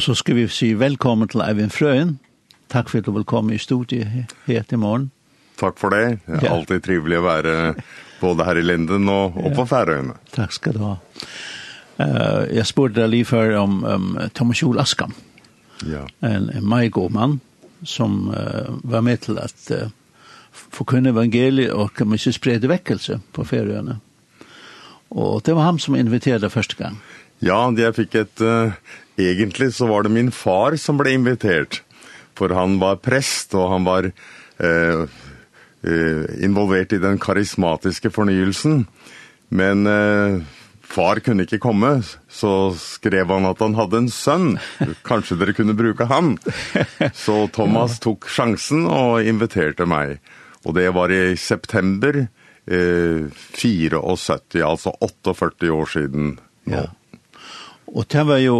Og så skal vi si velkommen til Eivind Frøyen. Takk for at du vil komme i studiet her til morgen. Takk for det. Det er ja. alltid trivelig å være både her i Linden og, og på Færøyene. Takk skal du ha. Uh, jeg spurte deg lige før om um, Thomas Jol Askam. Ja. En, en meget god mann som uh, var med til at uh, forkunne evangeliet og kan man ikke sprede vekkelse på Færøyene. Og det var han som inviterade første gang. Ja, jeg fikk et uh, Egentlig så var det min far som ble invitert, for han var prest, og han var eh, involvert i den karismatiske fornyelsen. Men eh, far kunne ikke komme, så skrev han at han hadde en sønn. Kanskje dere kunne bruke han? Så Thomas tok sjansen og inviterte meg. Og det var i september eh, 74, altså 48 år siden nå. Ja. Og det var jo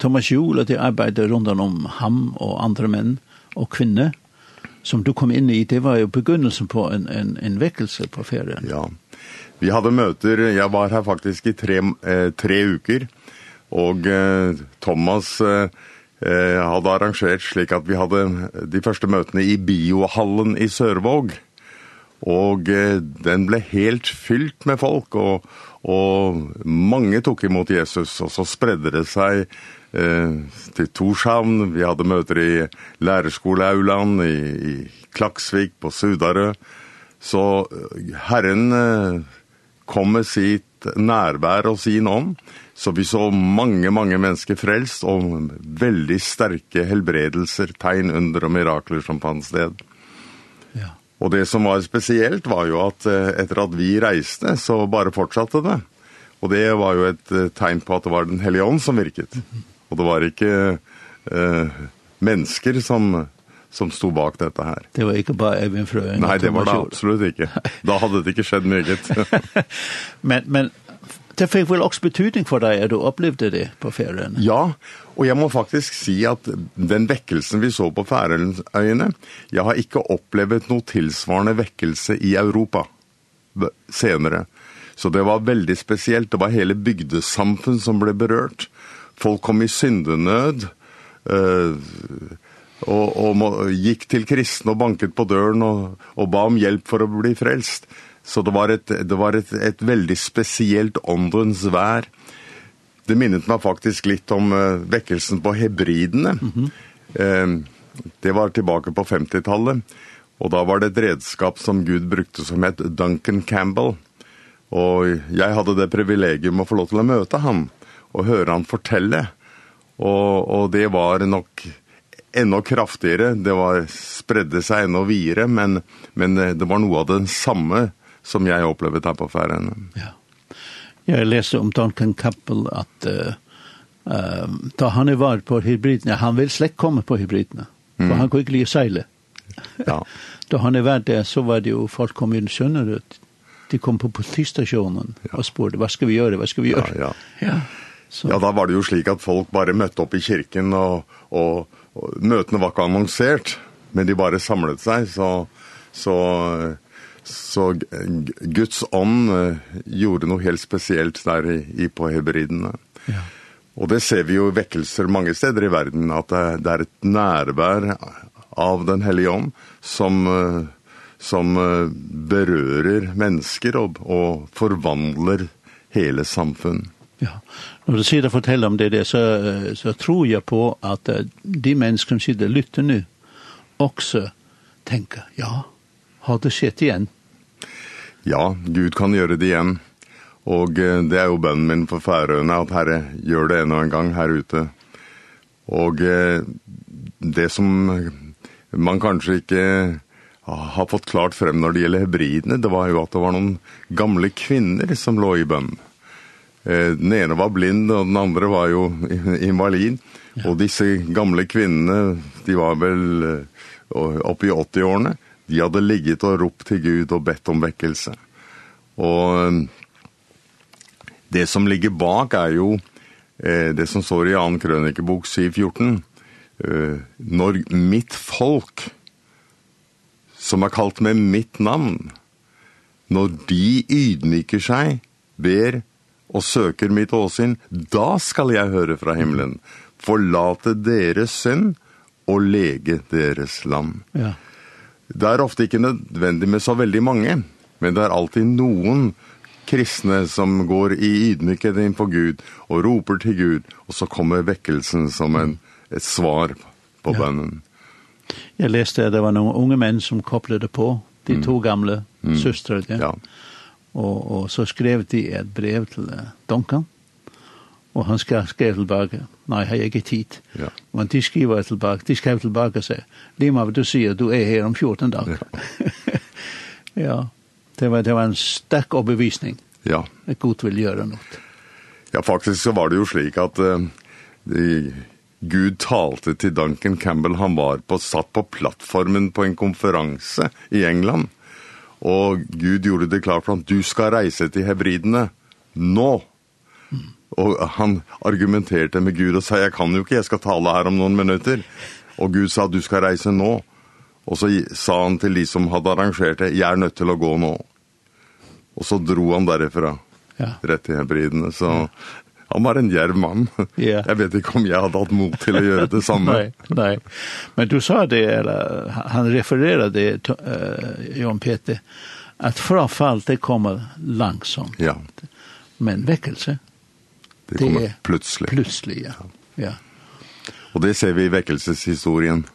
Thomas Juhl at jeg arbeidde rundt om ham og andre menn og kvinner som du kom inn i, det var jo begynnelsen på en, en, en vekkelse på ferien. Ja, vi hadde møter, jeg var her faktisk i tre, eh, tre uker, og eh, Thomas eh, hadde arrangert slik at vi hadde de første møtene i biohallen i Sørvåg. Og den ble helt fylt med folk, og, og mange tok imot Jesus, og så spredde det seg eh, til Torshavn. Vi hadde møter i lærerskoleaulaen, i, i Klaksvik, på Sudarø. Så Herren eh, kom med sitt nærvær og sin ånd, så vi så mange, mange mennesker frelst, og veldig sterke helbredelser, tegn, under og mirakler som fann sted. Og det som var spesielt var jo at etter at vi reiste, så bare fortsatte det. Og det var jo et tegn på at det var den hellige ånd som virket. Og det var ikke eh, mennesker som, som stod bak dette her. Det var ikke bare Eivind Frøen? Nei, det var det absolutt ikke. Da hadde det ikke skjedd mye. men, men det fikk vel også betydning for deg, at du opplevde det på ferien? Ja, og jeg må faktisk si at den vekkelsen vi så på Færøyene, jeg har ikke opplevd noe tilsvarende vekkelse i Europa senere. Så det var veldig spesielt. Det var hele bygdesamfunn som ble berørt. Folk kom i syndenød, øh, og, og må, gikk til kristne og banket på døren og, og ba om hjelp for å bli frelst. Så det var ett det var ett ett väldigt speciellt åndens vär. Det minnet meg faktisk litt om uh, vekkelsen på hebridene. Mm -hmm. uh, det var tilbake på 50-tallet, og da var det et redskap som Gud brukte som het Duncan Campbell. Og jeg hadde det privilegium å få lov til å møte han og høre han fortelle. Og, og det var nok enda kraftigere, det var, spredde seg enda videre, men, men det var noe av den samme som jag upplevde där på ferien. Ja. Jag läste om Duncan Campbell att uh, uh, då han är var på hybridene, han vill slett komme på hybriderna. Mm. För han kunde ju segla. Ja. då han är värd det så var det ju folk kom inn sönder ut. De kom på politistasjonen ja. og spurte vad ska vi göra, vad ska vi göra? Ja, ja. ja. Så. Ja, da var det jo slik at folk bare møtte opp i kirken, og, og, og møtene var ikke annonsert, men de bare samlet seg, så, så Så Guds ånd gjorde noe helt spesielt der i, på hebridene. Ja. Og det ser vi jo i vekkelser mange steder i verden, at det, det er et nærvær av den hellige ånd som, som berører mennesker og, og forvandler hele samfunn. Ja, når du sier det forteller om det, det så, så tror jeg på at de mennesker som sitter lytter nå, også tenker, ja, Har det skjedd igjen? Ja, Gud kan gjøre det igjen. Og det er jo bønnen min på Færøyene at Herre gjør det enda en gang her ute. Og det som man kanskje ikke har fått klart frem når det gjelder hebridene, det var jo at det var noen gamle kvinner som lå i bønnen. Den ene var blind, og den andre var jo invalid. Og disse gamle kvinnene, de var vel oppe i 80-årene, De hadde ligget og ropt til Gud og bedt om vekkelse. Og det som ligger bak er jo eh, det som står i 2. krønikebok 7.14. Eh, når mitt folk, som er kalt med mitt navn, når de ydmyker seg, ber og søker mitt åsyn, da skal jeg høre fra himmelen. Forlate deres synd og lege deres land. Ja. Det er ofte ikke nødvendig med så veldig mange, men det er alltid noen kristne som går i ydmykhet inn på Gud og roper til Gud, og så kommer vekkelsen som en, et svar på bønnen. Jeg leste at det var noen unge menn som kopplede på, de to gamle mm. søstre. Ja. ja. Og, og så skrev de et brev til Duncan, og han skrev tilbake, nei, har jeg ikke tid. Ja. Men de skriver tilbake, de skrev tilbake og sier, Lima, du sier du er her om 14 dager. Ja. ja. Det var, det var en sterk overbevisning. Ja. Jeg godt vil gjøre noe. Ja, faktisk så var det jo slik at uh, de, Gud talte til Duncan Campbell, han var på, satt på plattformen på en konferanse i England. Og Gud gjorde det klart for ham, du skal reise til hebridene nå. Og han argumenterte med Gud og sa, jeg kan jo ikke, jeg skal tale her om noen minutter. Og Gud sa, du skal reise nå. Og så sa han til de som hadde arrangert det, jeg er nødt til å gå nå. Og så dro han derifra, ja. rett til hebridene. Så han var en djerv mann. Ja. Jeg vet ikke om jeg hadde hatt mot til å gjøre det samme. nei, nei. Men du sa det, eller han refererade det, uh, John Peter, at frafall det kommer langsomt. Ja. Men vekkelse, Det kommer det plötsligt. Plötsligt, ja. ja. Och det ser vi i vekkelseshistorien.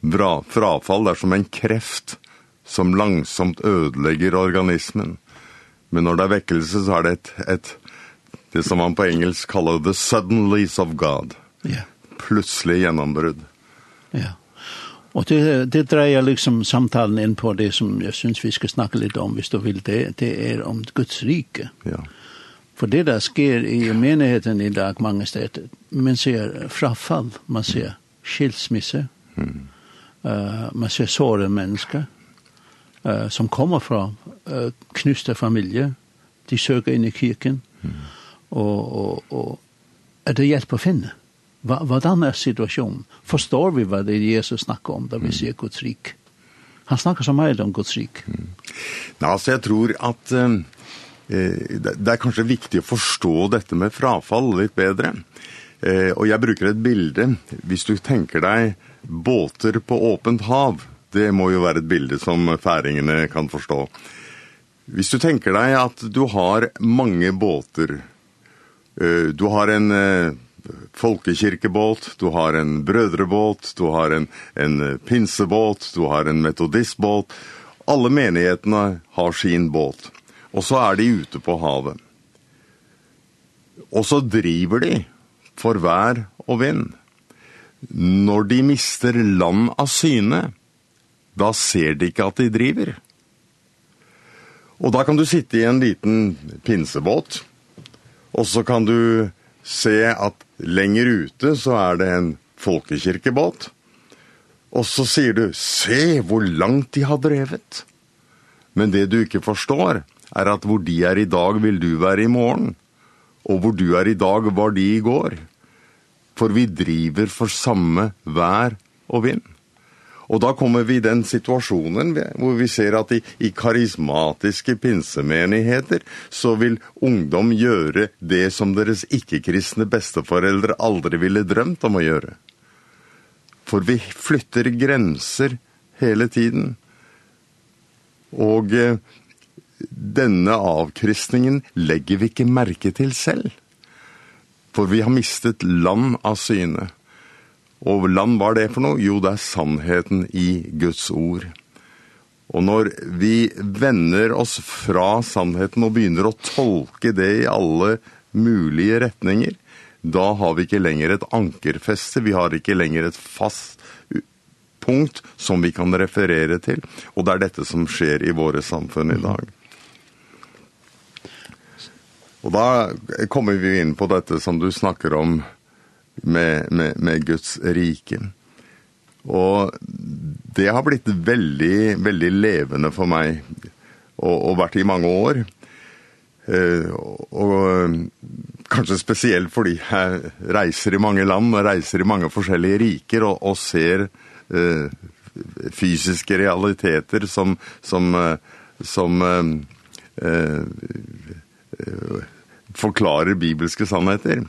Bra frafall där som en kreft som långsamt ödelägger organismen. Men när det er vekkelse, så är det ett, ett det som man på engelsk kallar the suddenlies of God. Ja. Plutselig gjennombrudd. Ja. Och det, det dreier liksom samtalen in på det som jag syns vi ska snacka lite om, hvis du vill det, det är om Guds rike. Ja. För det där sker i menigheten i dag många städer. Man ser frafall, man ser skilsmisse, mm. uh, man ser såre mennesker uh, som kommer fra uh, knuste familier. De søker inn i kirken. Mm. Og, og, og er det hjelp å finne? Hva, hvordan er situasjonen? Forstår vi hva det er Jesus snakker om da vi ser Guds rik? Han snakker så mye om Guds rik. Mm. Nå, altså, jeg tror at... Um det er kanskje viktig å forstå dette med frafall litt bedre. Og jeg bruker et bilde. Hvis du tenker deg båter på åpent hav, det må jo være et bilde som færingene kan forstå. Hvis du tenker deg at du har mange båter, du har en folkekirkebåt, du har en brødrebåt, du har en, en pinsebåt, du har en metodistbåt. Alle menighetene har sin båt og så er de ute på havet. Og så driver de for vær og vind. Når de mister land av syne, da ser de ikke at de driver. Og da kan du sitte i en liten pinsebåt, og så kan du se at lenger ute så er det en folkekirkebåt, og så sier du, se hvor langt de har drevet. Men det du ikke forstår, er er at hvor de er i dag, vil du være i morgen. Og hvor du er i dag, var de i går. For vi driver for samme vær og vind. Og da kommer vi i den situasjonen hvor vi ser at i, i karismatiske pinsemenigheter så vil ungdom gjøre det som deres ikke-kristne besteforeldre aldri ville drømt om å gjøre. For vi flytter grenser hele tiden. Og eh, denne avkristningen legger vi ikke merke til selv. For vi har mistet land av syne. Og land var det for noe? Jo, det er sannheten i Guds ord. Og når vi vender oss fra sannheten og begynner å tolke det i alle mulige retninger, da har vi ikke lenger et ankerfeste, vi har ikke lenger et fast punkt som vi kan referere til. Og det er dette som skjer i våre samfunn i dag. Og da kommer vi in på detta som du snackar om med med med Guds rike. Och det har blivit väldigt väldigt levande för mig och och varit i många år. Eh och kanske speciellt spesielt fordi här reser i många land och reser i många olika riker och och ser eh fysiska realiteter som som som eh forklarer bibelske sannheter.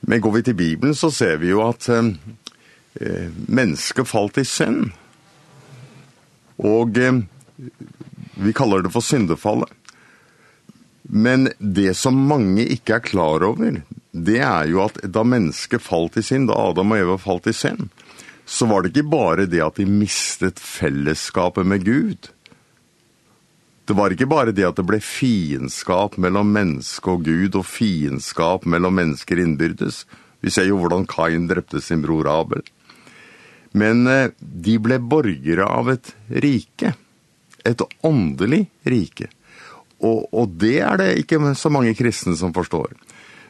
Men går vi til Bibelen så ser vi jo at eh, mennesket falt i synd. Og eh, vi kaller det for syndefallet. Men det som mange ikke er klar over, det er jo at da mennesket falt i synd, da Adam og Eva falt i synd, så var det ikke bare det at de mistet fellesskapet med Gud, Det var ikke bare det at det ble fiendskap mellom menneske og Gud, og fiendskap mellom mennesker innbyrdes. Vi ser jo hvordan Kain drepte sin bror Abel. Men de ble borgere av et rike, et åndelig rike. Og, og det er det ikke så mange kristne som forstår.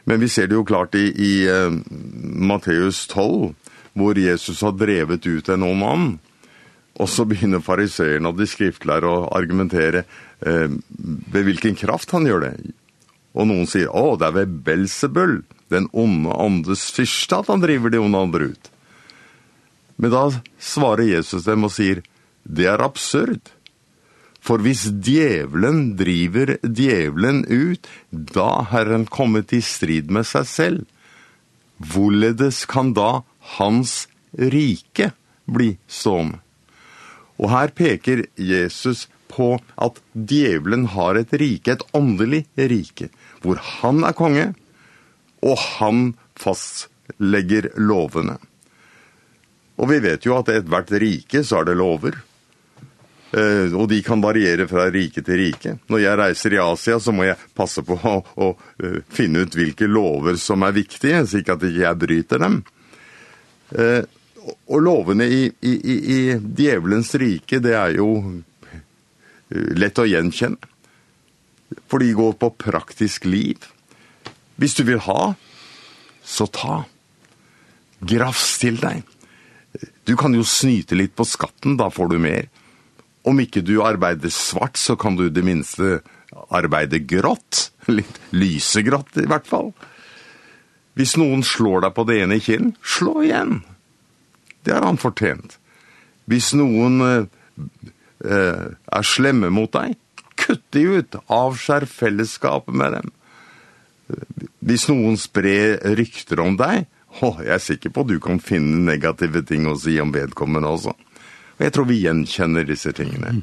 Men vi ser det jo klart i, i uh, Matteus 12, hvor Jesus har drevet ut en ond mann. Og så begynner fariseren og de skriftlære å argumentere – eh, ved hvilken kraft han gjør det. Og noen sier, å, det er ved Belzebul, den onde andes fyrste, at han driver de onde andre ut. Men da svarer Jesus dem og sier, det er absurd. For hvis djevelen driver djevelen ut, da har han kommet i strid med seg selv. Hvorledes kan da hans rike bli stående? Og her peker Jesus på at djevelen har et rike, et åndelig rike, hvor han er konge, og han fastlegger lovene. Og vi vet jo at et hvert rike så er det lover, Uh, og de kan variere fra rike til rike. Når jeg reiser i Asia, så må jeg passe på å, å uh, finne ut hvilke lover som er viktige, slik at ikke jeg bryter dem. Uh, og lovene i, i, i, i djevelens rike, det er jo lett å gjenkjenne. For de går på praktisk liv. Hvis du vil ha, så ta. Grafs til deg. Du kan jo snyte litt på skatten, da får du mer. Om ikke du arbeider svart, så kan du det minste arbeide grått. Litt lysegrått i hvert fall. Hvis noen slår deg på det ene kinn, slå igjen. Det har han fortjent. Hvis noen eh, er slemme mot deg, kutt de ut, avskjær fellesskapet med dem. Hvis noen sprer rykter om deg, å, jeg er sikker på at du kan finne negative ting å si om vedkommende også. Og jeg tror vi gjenkjenner disse tingene.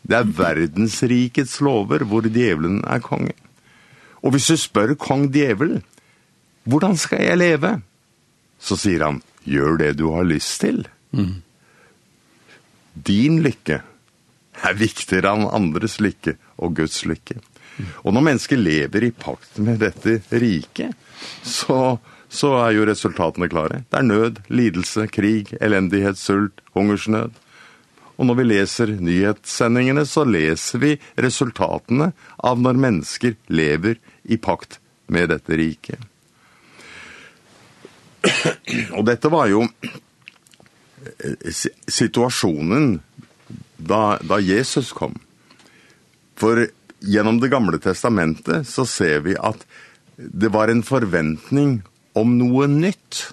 Det er verdensrikets lover hvor djevelen er konge. Og hvis du spør kong djevel, hvordan skal jeg leve? Så sier han, gjør det du har lyst til. Mm. Din lykke Er viktigere enn andres lykke og Guds lykke. Og når mennesker lever i pakt med dette riket, så, så er jo resultatene klare. Det er nød, lidelse, krig, elendighet, sult, hungersnød. Og når vi leser nyhetssendingene, så leser vi resultatene av når mennesker lever i pakt med dette riket. Og dette var jo situasjonen da, da Jesus kom. For gjennom det gamle testamentet så ser vi at det var en forventning om noe nytt.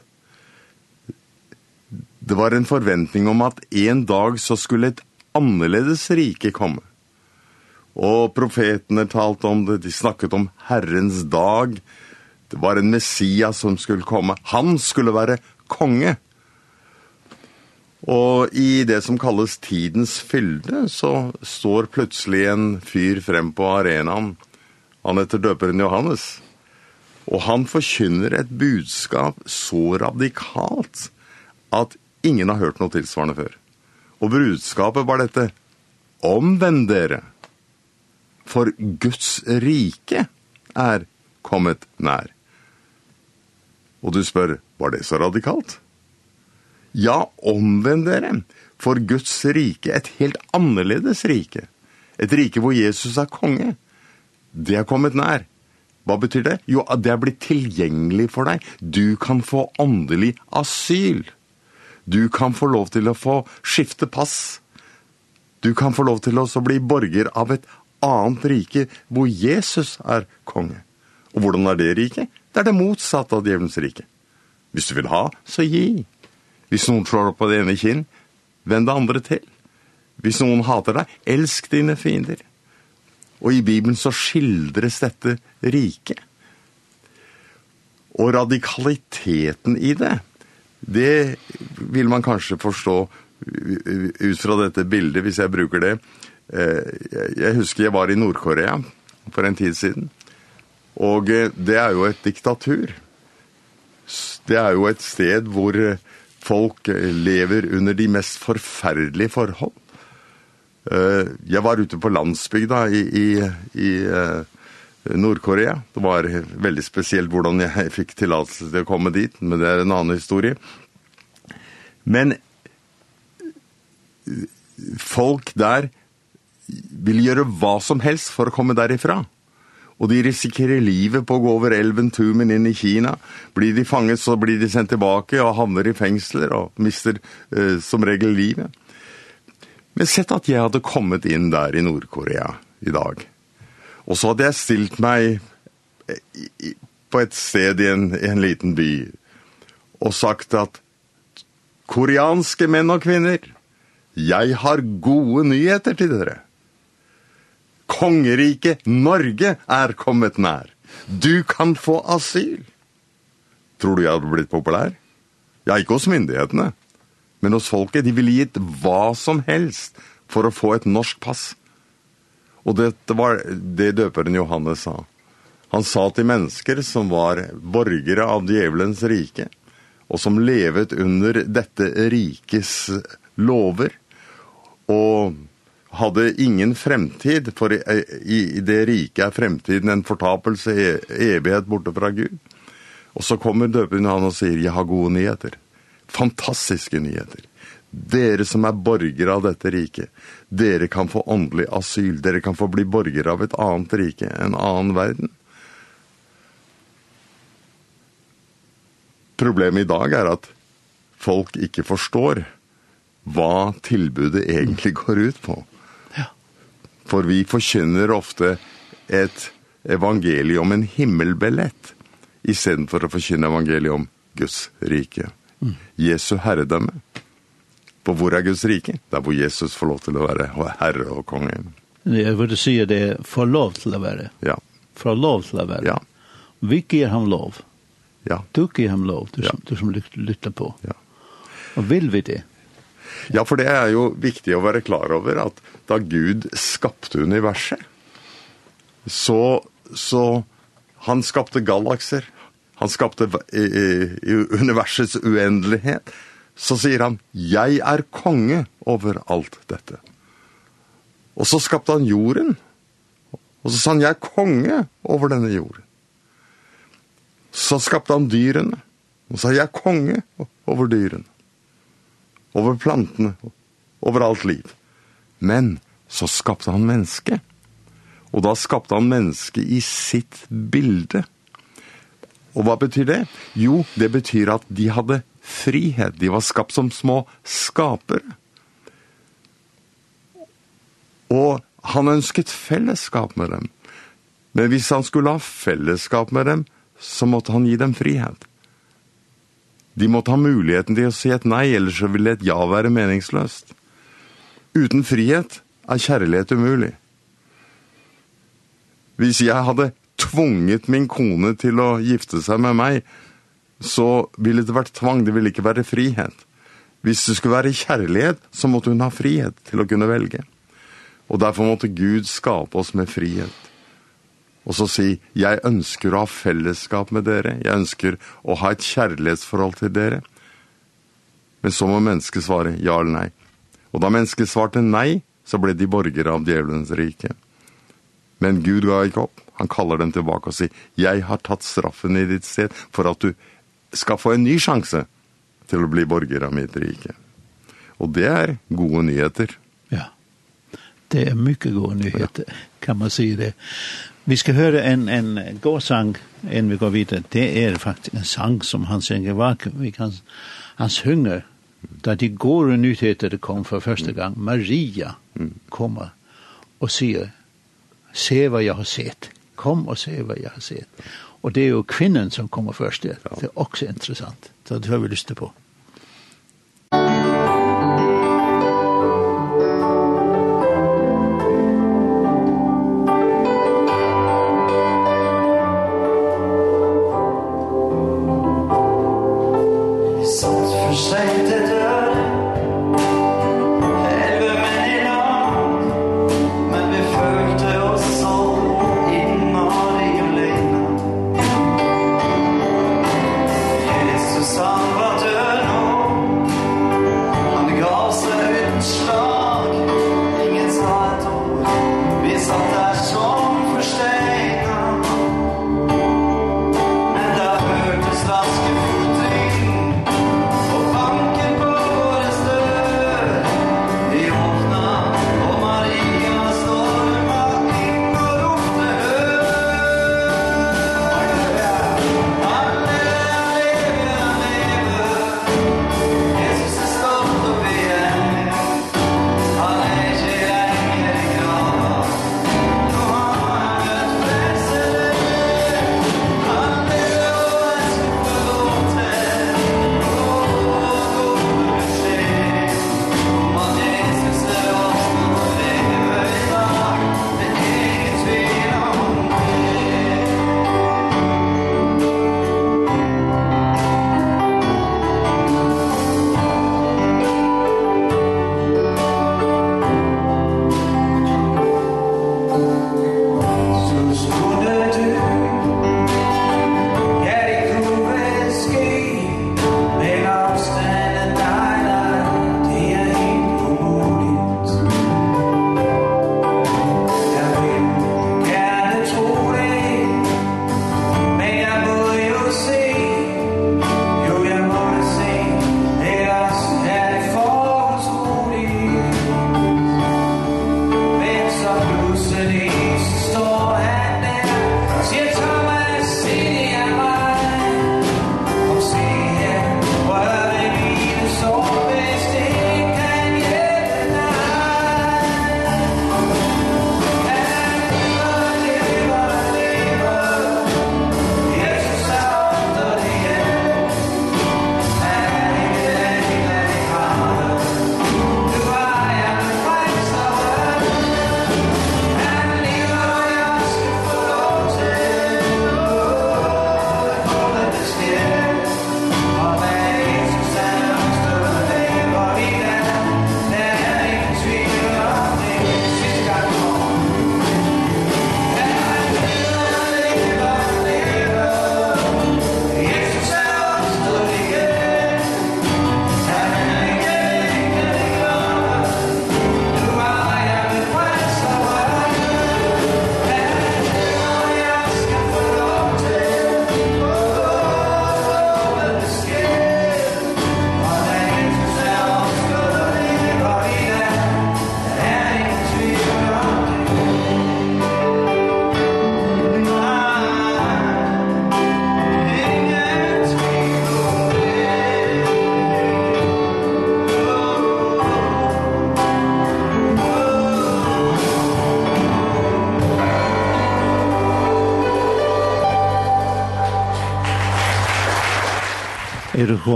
Det var en forventning om at en dag så skulle et annerledes rike komme. Og profetene talte om det, de snakket om Herrens dag. Det var en Messias som skulle komme. Han skulle være konge. Og i det som kalles tidens fylde, så står plutselig en fyr frem på arenaen. Han heter døperen Johannes. Og han forkynner et budskap så radikalt at ingen har hørt noe tilsvarende før. Og budskapet var dette. Omvend dere, for Guds rike er kommet nær. Og du spør, var det så radikalt? Ja, omvend dere, for Guds rike, et helt annerledes rike. Et rike hvor Jesus er konge. Det er kommet nær. Hva betyr det? Jo, at det er blitt tilgjengelig for deg. Du kan få åndelig asyl. Du kan få lov til å få skifte pass. Du kan få lov til å bli borger av et annet rike hvor Jesus er konge. Og hvordan er det riket? Det er det motsatte av djevelens rike. Hvis du vil ha, så gi. Hvis noen slår opp på det ene kinn, vend det andre til. Hvis noen hater deg, elsk dine fiender. Og i Bibelen så skildres dette riket. Og radikaliteten i det, det vil man kanskje forstå ut fra dette bildet, hvis jeg bruker det. Jeg husker jeg var i Nordkorea for en tid siden, og det er jo et diktatur. Det er jo et sted hvor Folk lever under de mest forferdelige forhold. Jeg var ute på landsbygda i, i, i Nordkorea. Det var veldig spesielt hvordan jeg fikk tillatelse til å komme dit, men det er en annen historie. Men folk der vil gjøre hva som helst for å komme derifra og de risikerer livet på å gå over elven Tumen inn i Kina. Blir de fanget, så blir de sendt tilbake og havner i fengsler og mister uh, som regel livet. Men sett at jeg hadde kommet inn der i Nordkorea i dag. Og så hadde jeg stilt meg på et sted i en, i en liten by og sagt at koreanske menn og kvinner, jeg har gode nyheter til dere kongerike Norge er kommet nær. Du kan få asyl. Tror du jeg hadde blitt populær? Ja, ikke hos myndighetene. Men hos folket, de ville gitt hva som helst for å få et norsk pass. Og det var det døperen Johannes sa. Han sa til mennesker som var borgere av djevelens rike, og som levet under dette rikes lover, og hadde ingen fremtid, for i, i, det rike er fremtiden en fortapelse, e, evighet borte fra Gud. Og så kommer døpen han og sier, jeg har gode nyheter. Fantastiske nyheter. Dere som er borgere av dette riket, dere kan få åndelig asyl, dere kan få bli borgere av et annet rike, en annen verden. Problemet i dag er at folk ikke forstår hva tilbudet egentlig går ut på. For vi forkynner ofte et evangelium om en himmelbillett, i stedet for å forkynne evangeliet om Guds rike. Mm. Jesu herredømme. På hvor er Guds rike? Der hvor Jesus får lov til å være herre og konge. Jeg vil si det, får lov til å være. Ja. Får lov til å være. Ja. Vi gir ham lov. Ja. Du gir ham lov, du, ja. som, du som lytter på. Ja. Og vil vi det? Ja, for det er jo viktig å være klar over at da Gud skapte universet, så, så han skapte galakser, han skapte i, i, universets uendelighet, så sier han, jeg er konge over alt dette. Og så skapte han jorden, og så sa han, jeg er konge over denne jorden. Så skapte han dyrene, og så sa jeg er konge over dyrene, over plantene, over alt liv. Men så skapte han menneske. Og da skapte han menneske i sitt bilde. Og hva betyr det? Jo, det betyr at de hadde frihet. De var skapt som små skapere. Og han ønsket fellesskap med dem. Men hvis han skulle ha fellesskap med dem, så måtte han gi dem frihet. De måtte ha muligheten til å si et nei, ellers så ville et ja være meningsløst. Uten frihet er kjærlighet umulig. Hvis jeg hadde tvunget min kone til å gifte seg med meg, så ville det vært tvang, det ville ikke være frihet. Hvis det skulle være kjærlighet, så måtte hun ha frihet til å kunne velge. Og derfor måtte Gud skape oss med frihet. Og så si, jeg ønsker å ha fellesskap med dere. Jeg ønsker å ha et kjærlighetsforhold til dere. Men så må mennesket svare ja eller nei. Og da mennesket svarte nei, så ble de borgere av djevelens rike. Men Gud ga ikke opp. Han kaller dem tilbake og sier, «Jeg har tatt straffen i ditt sted for at du skal få en ny sjanse til å bli borger av mitt rike». Og det er gode nyheter. Ja, det er mye gode nyheter, ja. kan man si det. Vi skal høre en, en god sang enn vi går videre. Det er faktisk en sang som han synger vak. Vi kan, han synger Da de går nyheter kom for første gang, Maria kommer og sier, se hva jeg har sett. Kom og se hva jeg har sett. Og det er jo kvinnen som kommer først. Det er også interessant. Så det har vi lyst til på.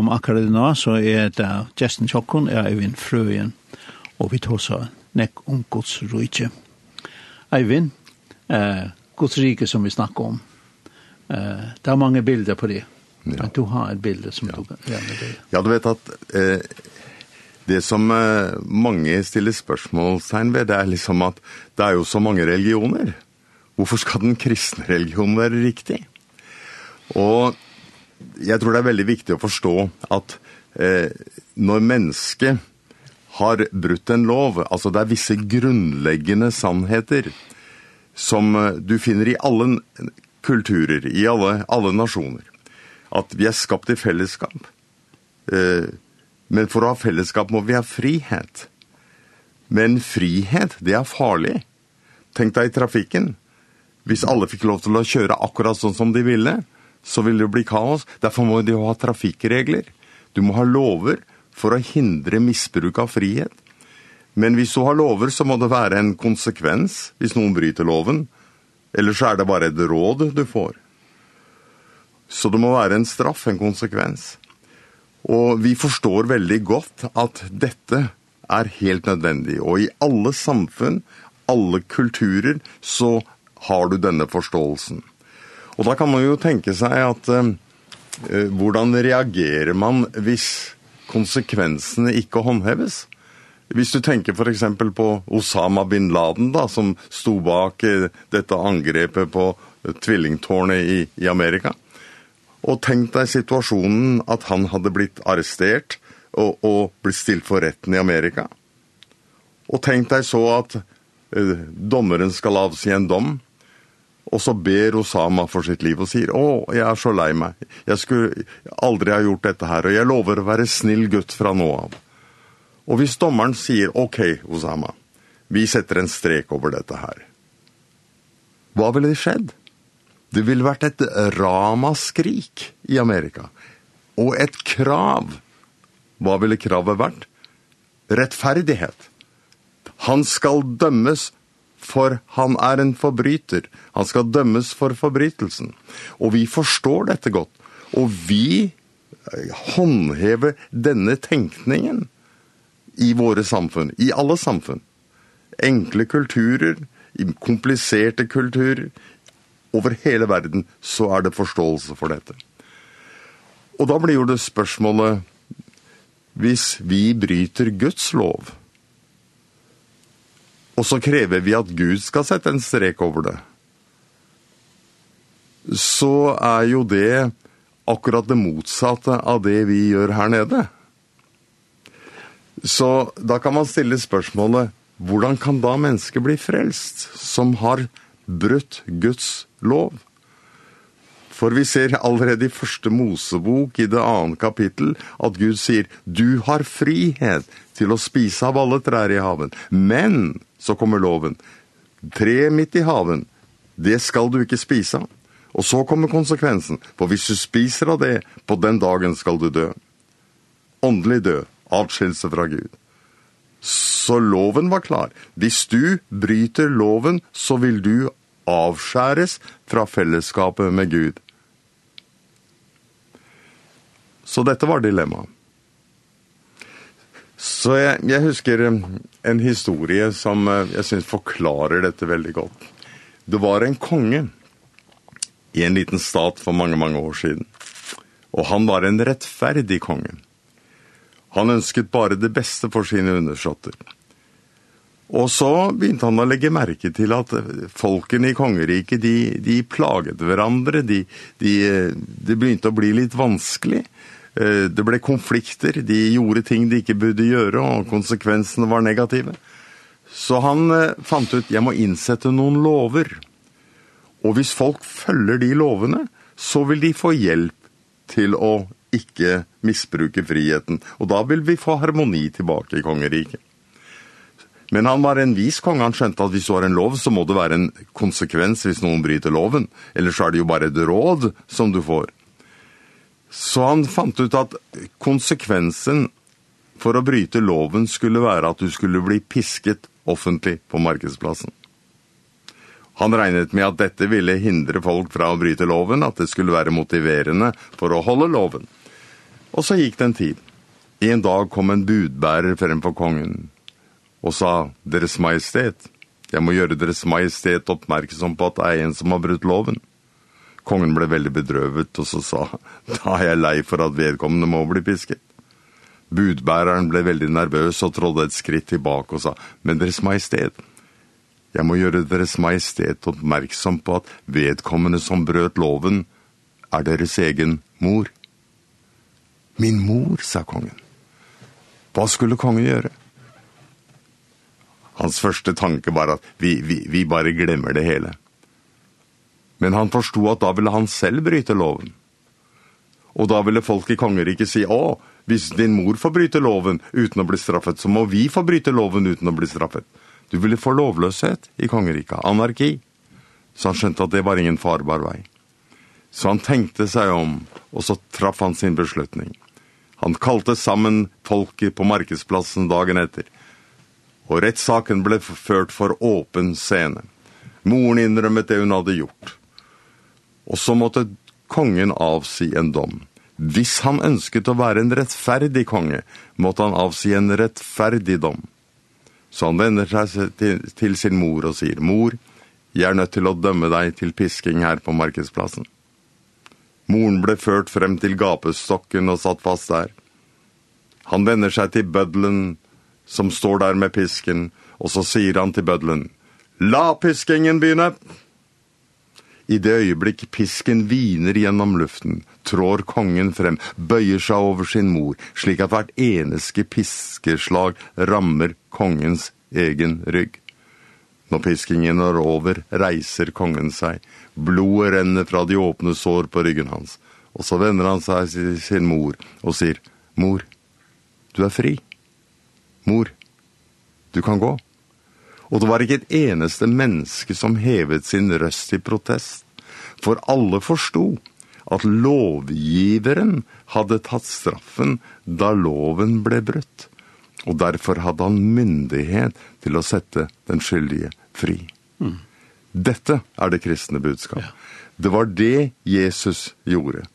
kom akkurat nå, så er det Justin Tjokkon, er Eivind Frøyen, og vi tar så nekk om Guds rujtje. Eivind, eh, Guds rike som vi snakker om, eh, det er mange bilder på det. Ja. Men du har et bilde som ja. du gjør med det. Ja, du vet at eh, det som eh, mange stiller spørsmålstegn ved, det er liksom at det er jo så mange religioner. Hvorfor skal den kristne religionen være riktig? Og jeg tror det er veldig viktig å forstå at eh, når mennesket har brutt en lov, altså det er visse grunnleggende sannheter som du finner i alle kulturer, i alle, alle nasjoner, at vi er skapt i fellesskap. Eh, men for å ha fellesskap må vi ha frihet. Men frihet, det er farlig. Tenk deg i trafikken. Hvis alle fikk lov til å kjøre akkurat sånn som de ville, så vil det bli kaos. Derfor må de ha trafikkregler. Du må ha lover for å hindre misbruk av frihet. Men hvis du har lover, så må det være en konsekvens hvis noen bryter loven. Eller så er det bare et råd du får. Så det må være en straff, en konsekvens. Og vi forstår veldig godt at dette er helt nødvendig. Og i alle samfunn, alle kulturer, så har du denne forståelsen. Og da kan man jo tenke seg at eh, hvordan reagerer man hvis konsekvensene ikke håndheves? Hvis du tenker for eksempel på Osama bin Laden da, som sto bak eh, dette angrepet på tvillingtårnet i, i Amerika. Og tenk deg situasjonen at han hadde blitt arrestert og, og blitt stilt for retten i Amerika. Og tenk deg så at eh, dommeren skal avsi en dom, Og så ber Osama for sitt liv og sier, å, jeg er så lei meg. Jeg skulle aldri ha gjort dette her, og jeg lover å være snill gutt fra nå av. Og hvis dommeren sier, ok, Osama, vi setter en strek over dette her. Hva ville det skjedd? Det ville vært et ramaskrik i Amerika. Og et krav. Hva ville kravet vært? Rettferdighet. Han skal dømmes for han er en forbryter. Han skal dømmes for forbrytelsen. Og vi forstår dette godt. Og vi håndhever denne tenkningen i våre samfunn, i alle samfunn. Enkle kulturer, kompliserte kulturer, over hele verden så er det forståelse for dette. Og da blir jo det spørsmålet, hvis vi bryter Guds lov, Og så krever vi at Gud skal sette en strek over det. Så er jo det akkurat det motsatte av det vi gjør her nede. Så da kan man stille spørsmålet, hvordan kan da mennesket bli frelst som har brutt Guds lov? For vi ser allerede i første Mosebok i det andre kapittel at Gud sier, du har frihet til å spise av alle trær i haven, men så kommer loven. Tre midt i haven, det skal du ikke spise av. Og så kommer konsekvensen, for hvis du spiser av det, på den dagen skal du dø. Åndelig dø, avskilse fra Gud. Så loven var klar. Hvis du bryter loven, så vil du avskjæres fra fellesskapet med Gud. Så dette var dilemmaet. Så jeg, jeg husker en historie som jeg synes forklarer dette veldig godt. Det var en konge i en liten stat for mange, mange år siden. Og han var en rettferdig konge. Han ønsket bare det beste for sine undersåtter. Og så begynte han å legge merke til at folkene i kongeriket, de, de plaget hverandre, de, de, det begynte å bli litt vanskelig det ble konflikter, de gjorde ting de ikke burde gjøre, og konsekvensene var negative. Så han fant ut, jeg må innsette noen lover. Og hvis folk følger de lovene, så vil de få hjelp til å ikke misbruke friheten. Og da vil vi få harmoni tilbake i kongeriket. Men han var en vis kong, han skjønte at hvis du har en lov, så må det være en konsekvens hvis noen bryter loven. Ellers er det jo bare et råd som du får. Så han fant ut at konsekvensen for å bryte loven skulle være at du skulle bli pisket offentlig på markedsplassen. Han regnet med at dette ville hindre folk fra å bryte loven, at det skulle være motiverende for å holde loven. Og så gikk det en tid. En dag kom en budbærer fremfor kongen og sa, «Deres majestet, jeg må gjøre deres majestet oppmerksom på at det er en som har brutt loven.» Kongen ble veldig bedrøvet, og så sa da er jeg lei for at vedkommende må bli pisket. Budbæreren ble veldig nervøs og trådde et skritt tilbake og sa, men deres majestet, jeg må gjøre deres majestet oppmerksom på at vedkommende som brøt loven er deres egen mor. Min mor, sa kongen. Hva skulle kongen gjøre? Hans første tanke var at vi, vi, vi bare glemmer det hele. Men han forstod at da ville han selv bryte loven. Og da ville folk i kongeriket si, å, hvis din mor får bryte loven uten å bli straffet, så må vi få bryte loven uten å bli straffet. Du ville få lovløshet i kongeriket, anarki. Så han skjønte at det var ingen farbar vei. Så han tenkte seg om, og så traff han sin beslutning. Han kalte sammen folket på markedsplassen dagen etter, og rettssaken ble ført for åpen scene. Moren innrømmet det hun hadde gjort og så måtte kongen avsi en dom. Hvis han ønsket å være en rettferdig konge, måtte han avsi en rettferdig dom. Så han vender seg til, til sin mor og sier, «Mor, jeg er nødt til å dømme deg til pisking her på markedsplassen.» Moren ble ført frem til gapestokken og satt fast der. Han vender seg til bøddelen, som står der med pisken, og så sier han til bøddelen, «La piskingen begynne!» I det øyeblikk pisken viner gjennom luften, trår kongen frem, bøyer seg over sin mor, slik at hvert eneske piskeslag rammer kongens egen rygg. Når piskingen er over, reiser kongen seg. Blodet renner fra de åpne sår på ryggen hans. Og så vender han seg til sin mor og sier, «Mor, du er fri. Mor, du kan gå.» Og det var ikke et eneste menneske som hevet sin røst i protest, for alle forsto at lovgiveren hadde tatt straffen da loven ble brutt, og derfor hadde han myndighet til å sette den skyldige fri. Mm. Dette er det kristne budskap. Ja. Det var det Jesus gjorde.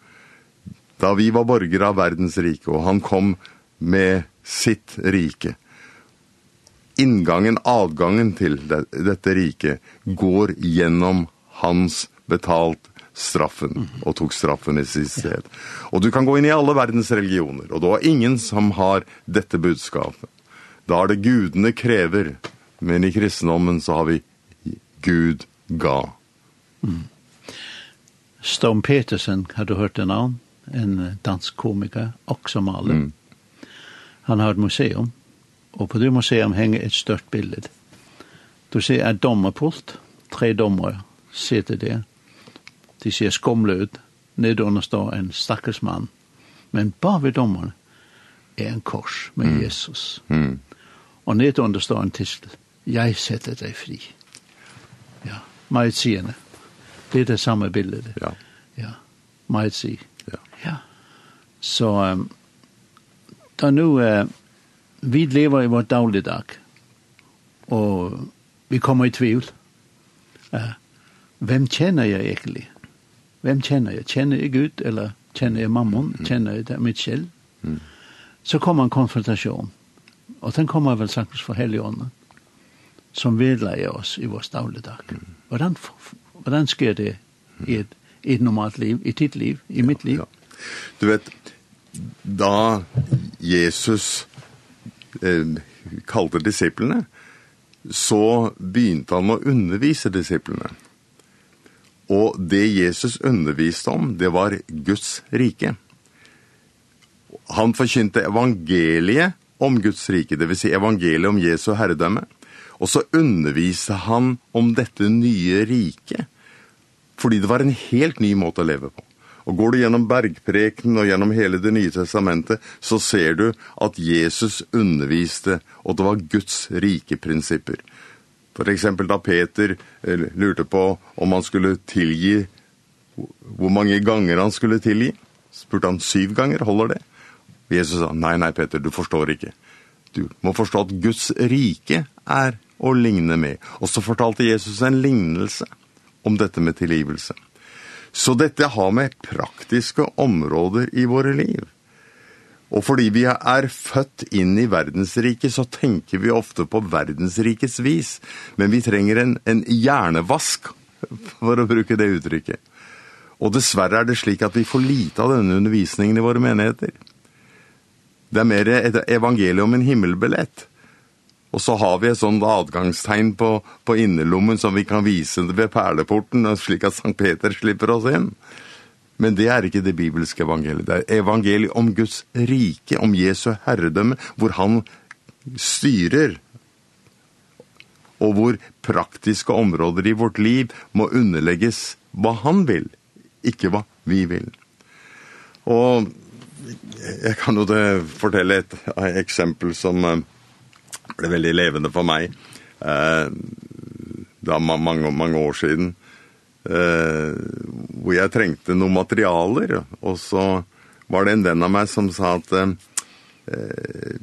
Da vi var borgere av verdens rike, og han kom med sitt rike, inngangen, adgangen til det, dette riket går gjennom hans betalt straffen, og tok straffen i sitt sted. Og du kan gå inn i alle verdens religioner, og det er ingen som har dette budskapet. Da er det gudene krever, men i kristendommen så har vi Gud ga. Mm. Storm Petersen, har du hørt det navn? En dansk komiker, også maler. Mm. Han har et museum Og på det museum henger et størt bilde. Du ser et dommerpult, tre dommer sitter der. De ser skumle ut. Nedunder står en stackars mann. Men bare ved dommerne er en kors med mm. Jesus. Mm. Og nedunder står en tistel. Jeg setter deg fri. Ja, meget sigende. Det er det samme bildet. Ja. Ja, meget sig. Ja. ja. Så um, da nu... Uh, vi lever i vårt dagligdag, og vi kommer i tvil. Uh, hvem kjenner jeg egentlig? Hvem kjenner jeg? Kjenner jeg Gud, eller kjenner jeg mammon? Mm. Kjenner jeg det mitt selv? Mm. Så kommer en konfrontasjon, og den kommer vel sagt for helgånden, som vedleier oss i vårt dagligdag. Mm. Hvordan, hvordan sker det i et, i et normalt liv, i ditt liv, i ja, mitt liv? Ja. Du vet, da Jesus eh, kalte disiplene, så begynte han å undervise disiplene. Og det Jesus underviste om, det var Guds rike. Han forkynte evangeliet om Guds rike, det vil si evangeliet om Jesu herredømme. Og så underviste han om dette nye rike, fordi det var en helt ny måte å leve på. Og går du gjennom bergpreken og gjennom hele det nye testamentet, så ser du at Jesus underviste, og det var Guds rike prinsipper. For eksempel da Peter lurte på om han skulle tilgi, hvor mange ganger han skulle tilgi, spurte han syv ganger, holder det? Jesus sa, nei, nei, Peter, du forstår ikke. Du må forstå at Guds rike er å ligne med. Og så fortalte Jesus en lignelse om dette med tilgivelse. Så dette har med praktiske områder i våre liv. Og fordi vi er født inn i verdensriket, så tenker vi ofte på verdensrikets vis. Men vi trenger en, en hjernevask, for å bruke det uttrykket. Og dessverre er det slik at vi får lite av denne undervisningen i våre menigheter. Det er mer et evangelium en himmelbillett. Og så har vi et sånt adgangstegn på, på innerlommen som vi kan vise ved perleporten, slik at Sankt Peter slipper oss inn. Men det er ikke det bibelske evangeliet. Det er evangeliet om Guds rike, om Jesu herredømme, hvor han styrer, og hvor praktiske områder i vårt liv må underlegges hva han vil, ikke hva vi vil. Og jeg kan jo fortelle et eksempel som ble veldig levende for meg. Eh, det var mange, mange år siden. Eh, hvor jeg trengte noen materialer, og så var det en venn av meg som sa at eh,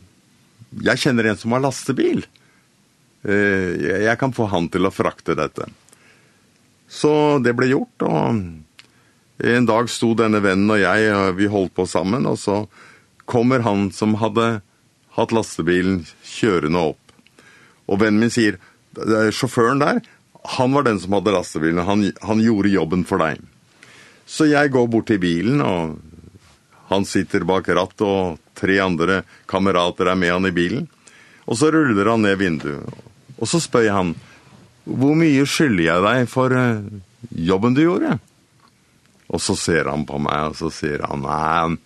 jeg kjenner en som har lastebil. Eh, jeg kan få han til å frakte dette. Så det ble gjort, og en dag sto denne vennen og jeg, og vi holdt på sammen, og så kommer han som hadde hatt lastebilen kjørende opp. Og vennen min sier, sjåføren der, han var den som hadde lastebilen, han, han gjorde jobben for deg. Så jeg går bort til bilen, og han sitter bak ratt, og tre andre kamerater er med han i bilen. Og så ruller han ned vinduet, og så spør jeg han, hvor mye skylder jeg deg for jobben du gjorde? Og så ser han på meg, og så sier han, nei,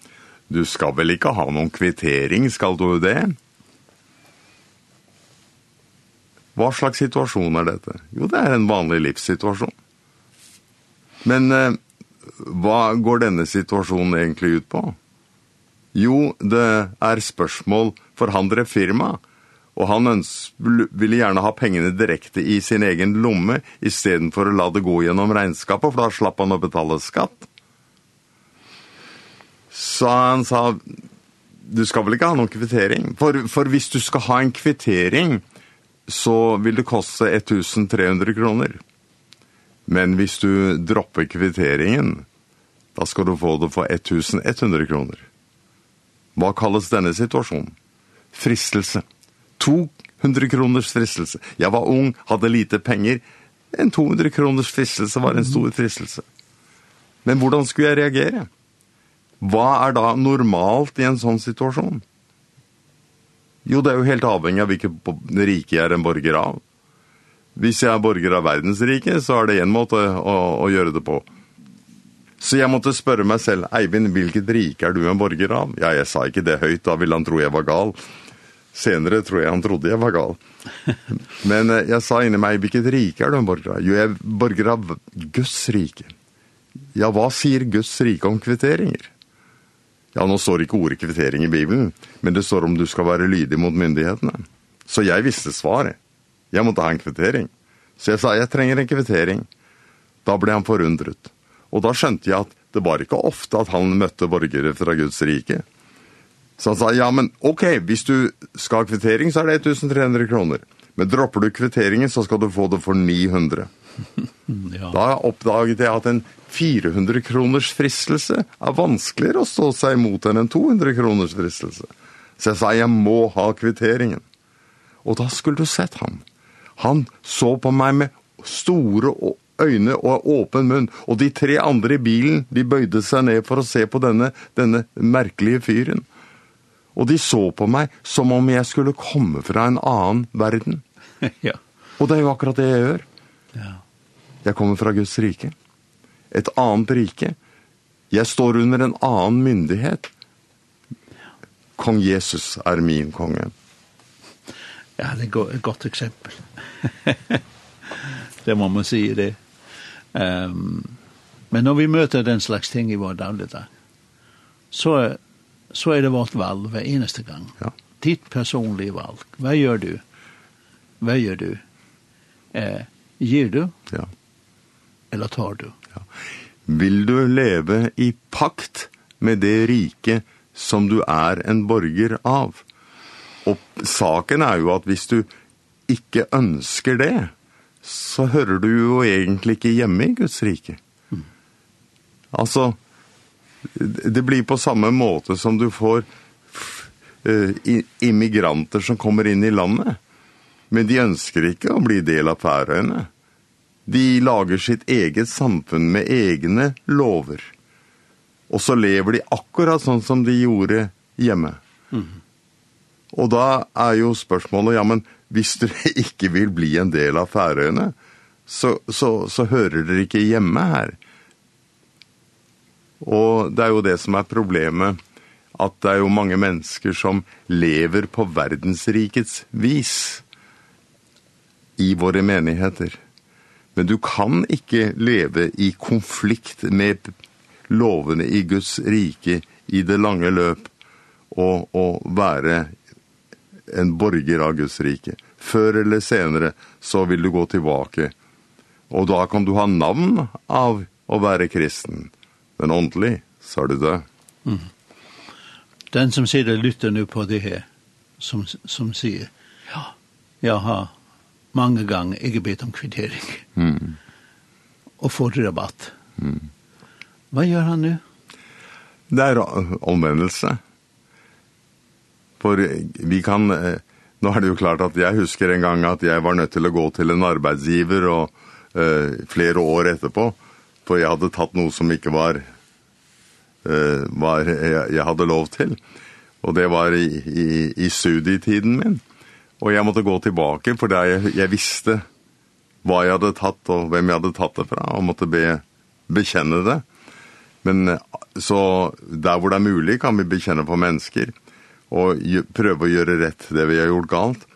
Du skal vel ikke ha noen kvittering, skal du det? Hva slags situasjon er dette? Jo, det er en vanlig livssituasjon. Men eh, hva går denne situasjonen egentlig ut på? Jo, det er spørsmål for han drev firma, og han ville gjerne ha pengene direkte i sin egen lomme, i stedet for å la det gå gjennom regnskapet, for da slapp han å betale skatt. Så han sa, du skal vel ikke ha noen kvittering? For, for hvis du skal ha en kvittering, så vil det koste 1300 kroner. Men hvis du dropper kvitteringen, da skal du få det for 1100 kroner. Hva kalles denne situasjonen? Fristelse. 200 kroners fristelse. Jeg var ung, hadde lite penger. En 200 kroners fristelse var en stor fristelse. Men hvordan skulle jeg reagere? Hva er da normalt i en sånn situasjon? Jo, det er jo helt avhengig av hvilket rike jeg er en borger av. Hvis jeg er borger av verdensriket, så er det en måte å, å gjøre det på. Så jeg måtte spørre meg selv, Eivind, hvilket rike er du en borger av? Ja, jeg sa ikke det høyt, da ville han tro jeg var gal. Senere tror jeg han trodde jeg var gal. Men jeg sa inni meg, hvilket rike er du en borger av? Jo, jeg er borger av Guds rike. Ja, hva sier Guds rike om kvitteringer? Ja, nå står ikke ordet kvittering i Bibelen, men det står om du skal være lydig mot myndighetene. Så jeg visste svaret. Jeg måtte ha en kvittering. Så jeg sa, jeg trenger en kvittering. Da ble han forundret. Og da skjønte jeg at det var ikke ofte at han møtte borgere fra Guds rike. Så han sa, ja, men ok, hvis du skal ha kvittering, så er det 1300 kroner. Men dropper du kvitteringen, så skal du få det for 900. ja. Da oppdaget jeg at en 400 kroners fristelse er vanskeligere å stå seg imot enn en 200 kroners fristelse. Så jeg sa, jeg må ha kvitteringen. Og da skulle du sett ham. Han så på meg med store øyne og åpen munn, og de tre andre i bilen, de bøyde seg ned for å se på denne, denne merkelige fyren. Og de så på meg som om jeg skulle komme fra en annen verden. ja. Og det er jo akkurat det jeg gjør. Ja. Jeg kommer fra Guds rike. Ja et annet rike. Jeg står under en annen myndighet. Kong Jesus er min konge. Ja, det er et godt eksempel. det må man si det. Um, men når vi møter den slags ting i vår dagligdag, så, så er det vårt valg hver eneste gang. Ja. Ditt personlige valg. Hva gjør du? Hva gjør du? Eh, gir du? Ja. Eller tar du? Ja. Vil du leve i pakt med det rike som du er en borger av? Og saken er jo at hvis du ikke ønsker det, så hører du jo egentlig ikke hjemme i Guds rike. Mm. Altså, det blir på samme måte som du får uh, immigranter som kommer inn i landet, men de ønsker ikke å bli del av færøyene. De lager sitt eget samfunn med egne lover. Og så lever de akkurat sånn som de gjorde hjemme. Mm. Og da er jo spørsmålet, ja, men hvis dere ikke vil bli en del av Færøyene, så, så, så hører dere ikke hjemme her. Og det er jo det som er problemet, at det er jo mange mennesker som lever på verdensrikets vis i våre menigheter. Men du kan ikke leve i konflikt med lovene i Guds rike i det lange løp og, og være en borger av Guds rike. Før eller senere så vil du gå tilbake. Og da kan du ha navn av å være kristen. Men åndelig så er du død. Mm. Den som sier det lytter nu på det her. Som, som sier, ja, jeg har mange ganger jeg bedt om kvittering. Mm. Og får rabatt. Mm. Hva gjør han nå? Det er omvendelse. For vi kan... Nå er det jo klart at jeg husker en gang at jeg var nødt til å gå til en arbeidsgiver og uh, flere år etterpå, for jeg hadde tatt noe som ikke var, uh, var jeg, jeg hadde lov til. Og det var i, i, i studietiden min. Og jeg måtte gå tilbake, for jeg, jeg visste hva jeg hadde tatt, og hvem jeg hadde tatt det fra, og måtte be, bekjenne det. Men så der hvor det er mulig, kan vi bekjenne på mennesker, og prøve å gjøre rett det vi har gjort galt.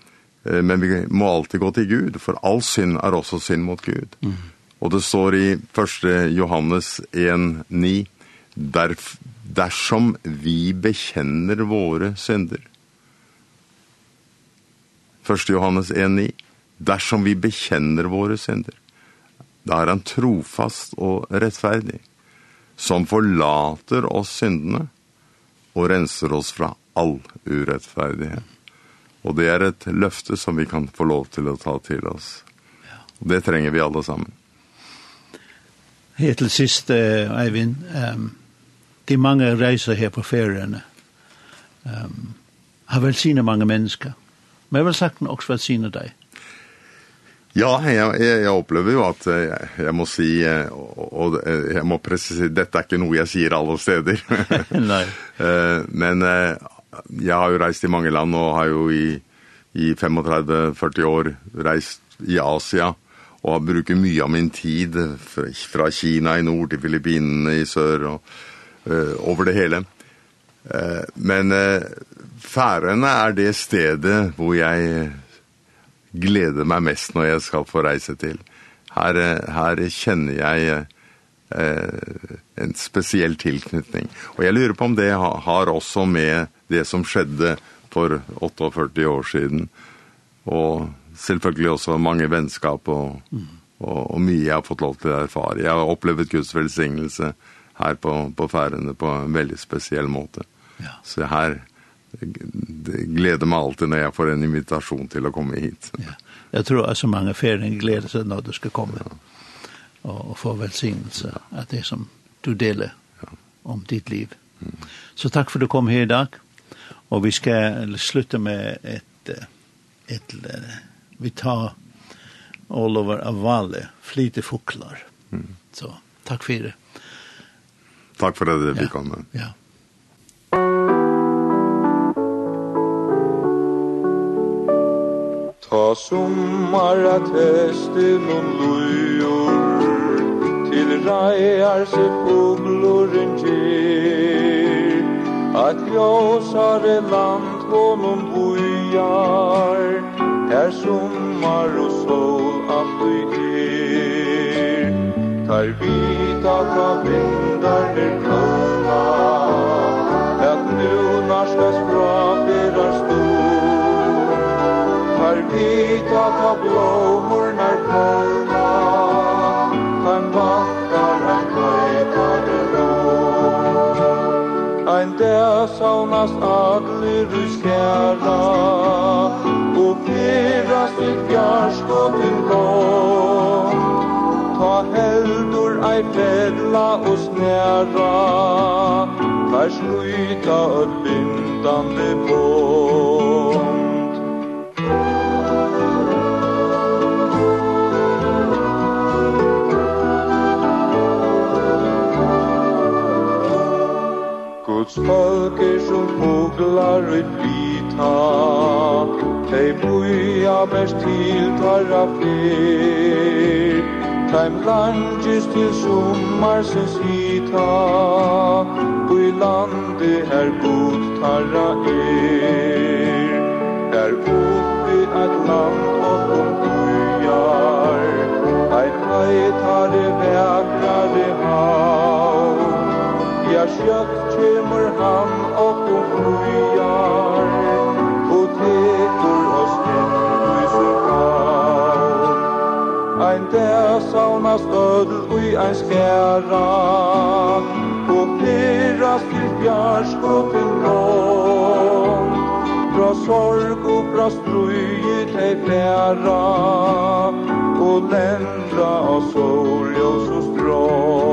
Men vi må alltid gå til Gud, for all synd er også synd mot Gud. Mm. Og det står i 1. Johannes 1, 9, Derf, dersom vi bekjenner våre synder, 1. Johannes 1.9. Dersom vi bekjenner våre synder, da er han trofast og rettferdig, som forlater oss syndene og renser oss fra all urettferdighet. Og det er et løfte som vi kan få lov til å ta til oss. Og det trenger vi alle sammen. Helt til sist, Eivind, um, de mange reiser her på feriene um, har velsignet mange mennesker. Men jeg vil sagt også velsigne deg. Ja, jeg, jeg, jeg opplever jo at jeg, jeg må si, og, og jeg må presisere, dette er ikke noe jeg sier alle steder. Nei. Men jeg har jo reist i mange land, og har jo i, i 35-40 år reist i Asia, og har brukt mye av min tid fra Kina i nord til Filippinene i sør, og uh, over det hele. Uh, men uh, Færøyene er det stedet hvor jeg gleder meg mest når jeg skal få reise til. Her, her kjenner jeg eh, en spesiell tilknytning. Og jeg lurer på om det har også med det som skjedde for 48 år siden, og selvfølgelig også mange vennskap og, og, og mye jeg har fått lov til å erfare. Jeg har opplevd Guds velsignelse her på, på færene på en veldig spesiell måte. Ja. Så her det gleder meg alltid når jeg får en invitasjon til å komme hit. Ja. Jeg tror altså mange ferier gleder seg når du skal komme ja. og, og få velsignelse av det som du deler ja. om ditt liv. Mm. Så takk for at du kom her i dag. Og vi skal slutte med et, et, vi tar all over av vale, flyte Foklar. Mm. Så takk for det. Takk for at du ja. kom. Ja. Ta sommar at testen noen lujor Til reier se fågloren ger At ljusare land honom bojar Her sommar og sol alt du er Tar vita ta vindar ner kalla At nu narskas narskast bra berar vita ta blommornar falla Han vackar, han klöjpar Ein der saunas adler i skärla Och fyras i fjärskotten gång Ta heldur ei fedla og snära Här sluta öll bindande på buja best til tarra fyr Taim langis til summarsens hita Bui landi her god tarra er. Der oppi at land og om bujar Ein heitare vekrare hav Ja, sjøkt kjemur han der salmast öll ui ein skæra og fyrast til bjarsk og til gong fra sorg og fra strui tei færa og lendra av solljós og strål